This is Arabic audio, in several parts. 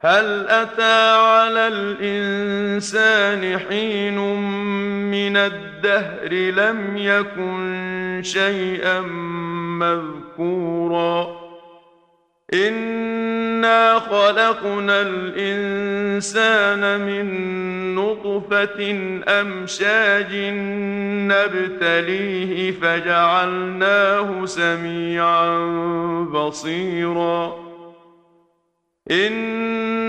هل أتى على الإنسان حين من الدهر لم يكن شيئا مذكورا؟ إنا خلقنا الإنسان من نطفة أمشاج نبتليه فجعلناه سميعا بصيراً.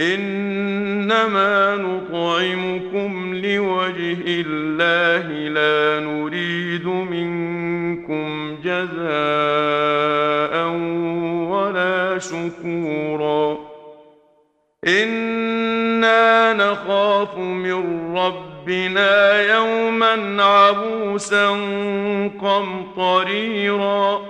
إنما نطعمكم لوجه الله لا نريد منكم جزاء ولا شكورا. إنا نخاف من ربنا يوما عبوسا قمطريرا.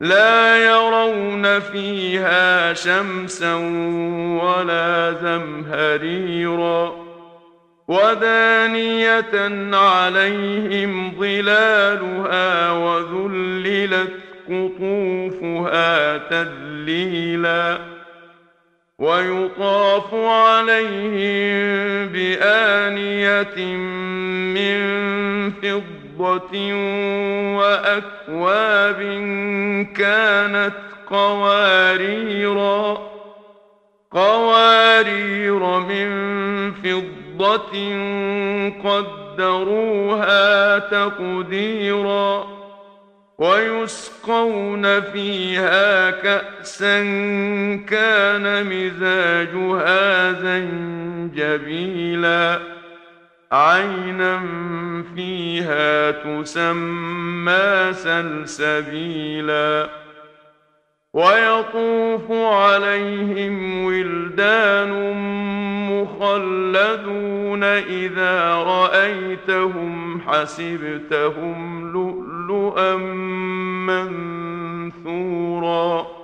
لا يرون فيها شمسا ولا زمهريرا ودانية عليهم ظلالها وذللت قطوفها تذليلا ويطاف عليهم بآنية من فضة فضة وأكواب كانت قواريرا قوارير من فضة قدروها تقديرا ويسقون فيها كأسا كان مزاجها زنجبيلا عينا فيها تسمى سلسبيلا ويطوف عليهم ولدان مخلدون اذا رايتهم حسبتهم لؤلؤا منثورا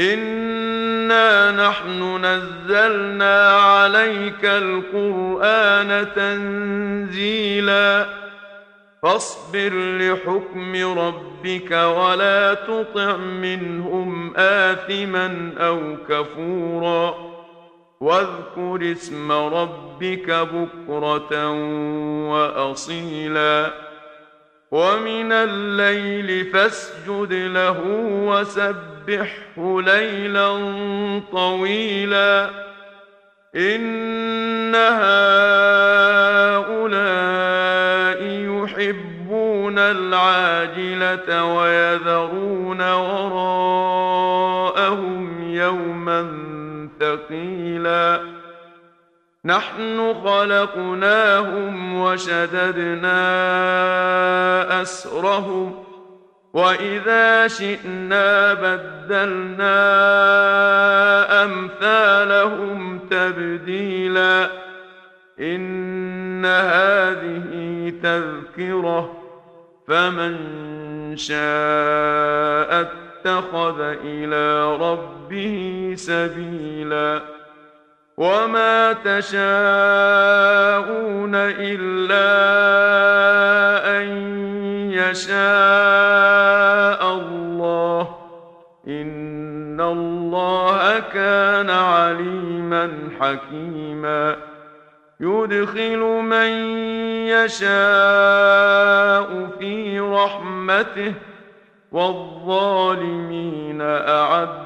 إنا نحن نزلنا عليك القرآن تنزيلا فاصبر لحكم ربك ولا تطع منهم آثما أو كفورا واذكر اسم ربك بكرة وأصيلا ومن الليل فاسجد له وسبحه ليلا طويلا. إن هؤلاء يحبون العاجلة ويذرون وراءهم يوما ثقيلا. نحن خلقناهم وشددنا أسرهم واذا شئنا بدلنا امثالهم تبديلا ان هذه تذكره فمن شاء اتخذ إلى ربه سبيلا وما تشاءون الا ان يشاء الله ان الله كان عليما حكيما يدخل من يشاء في رحمته والظالمين اعد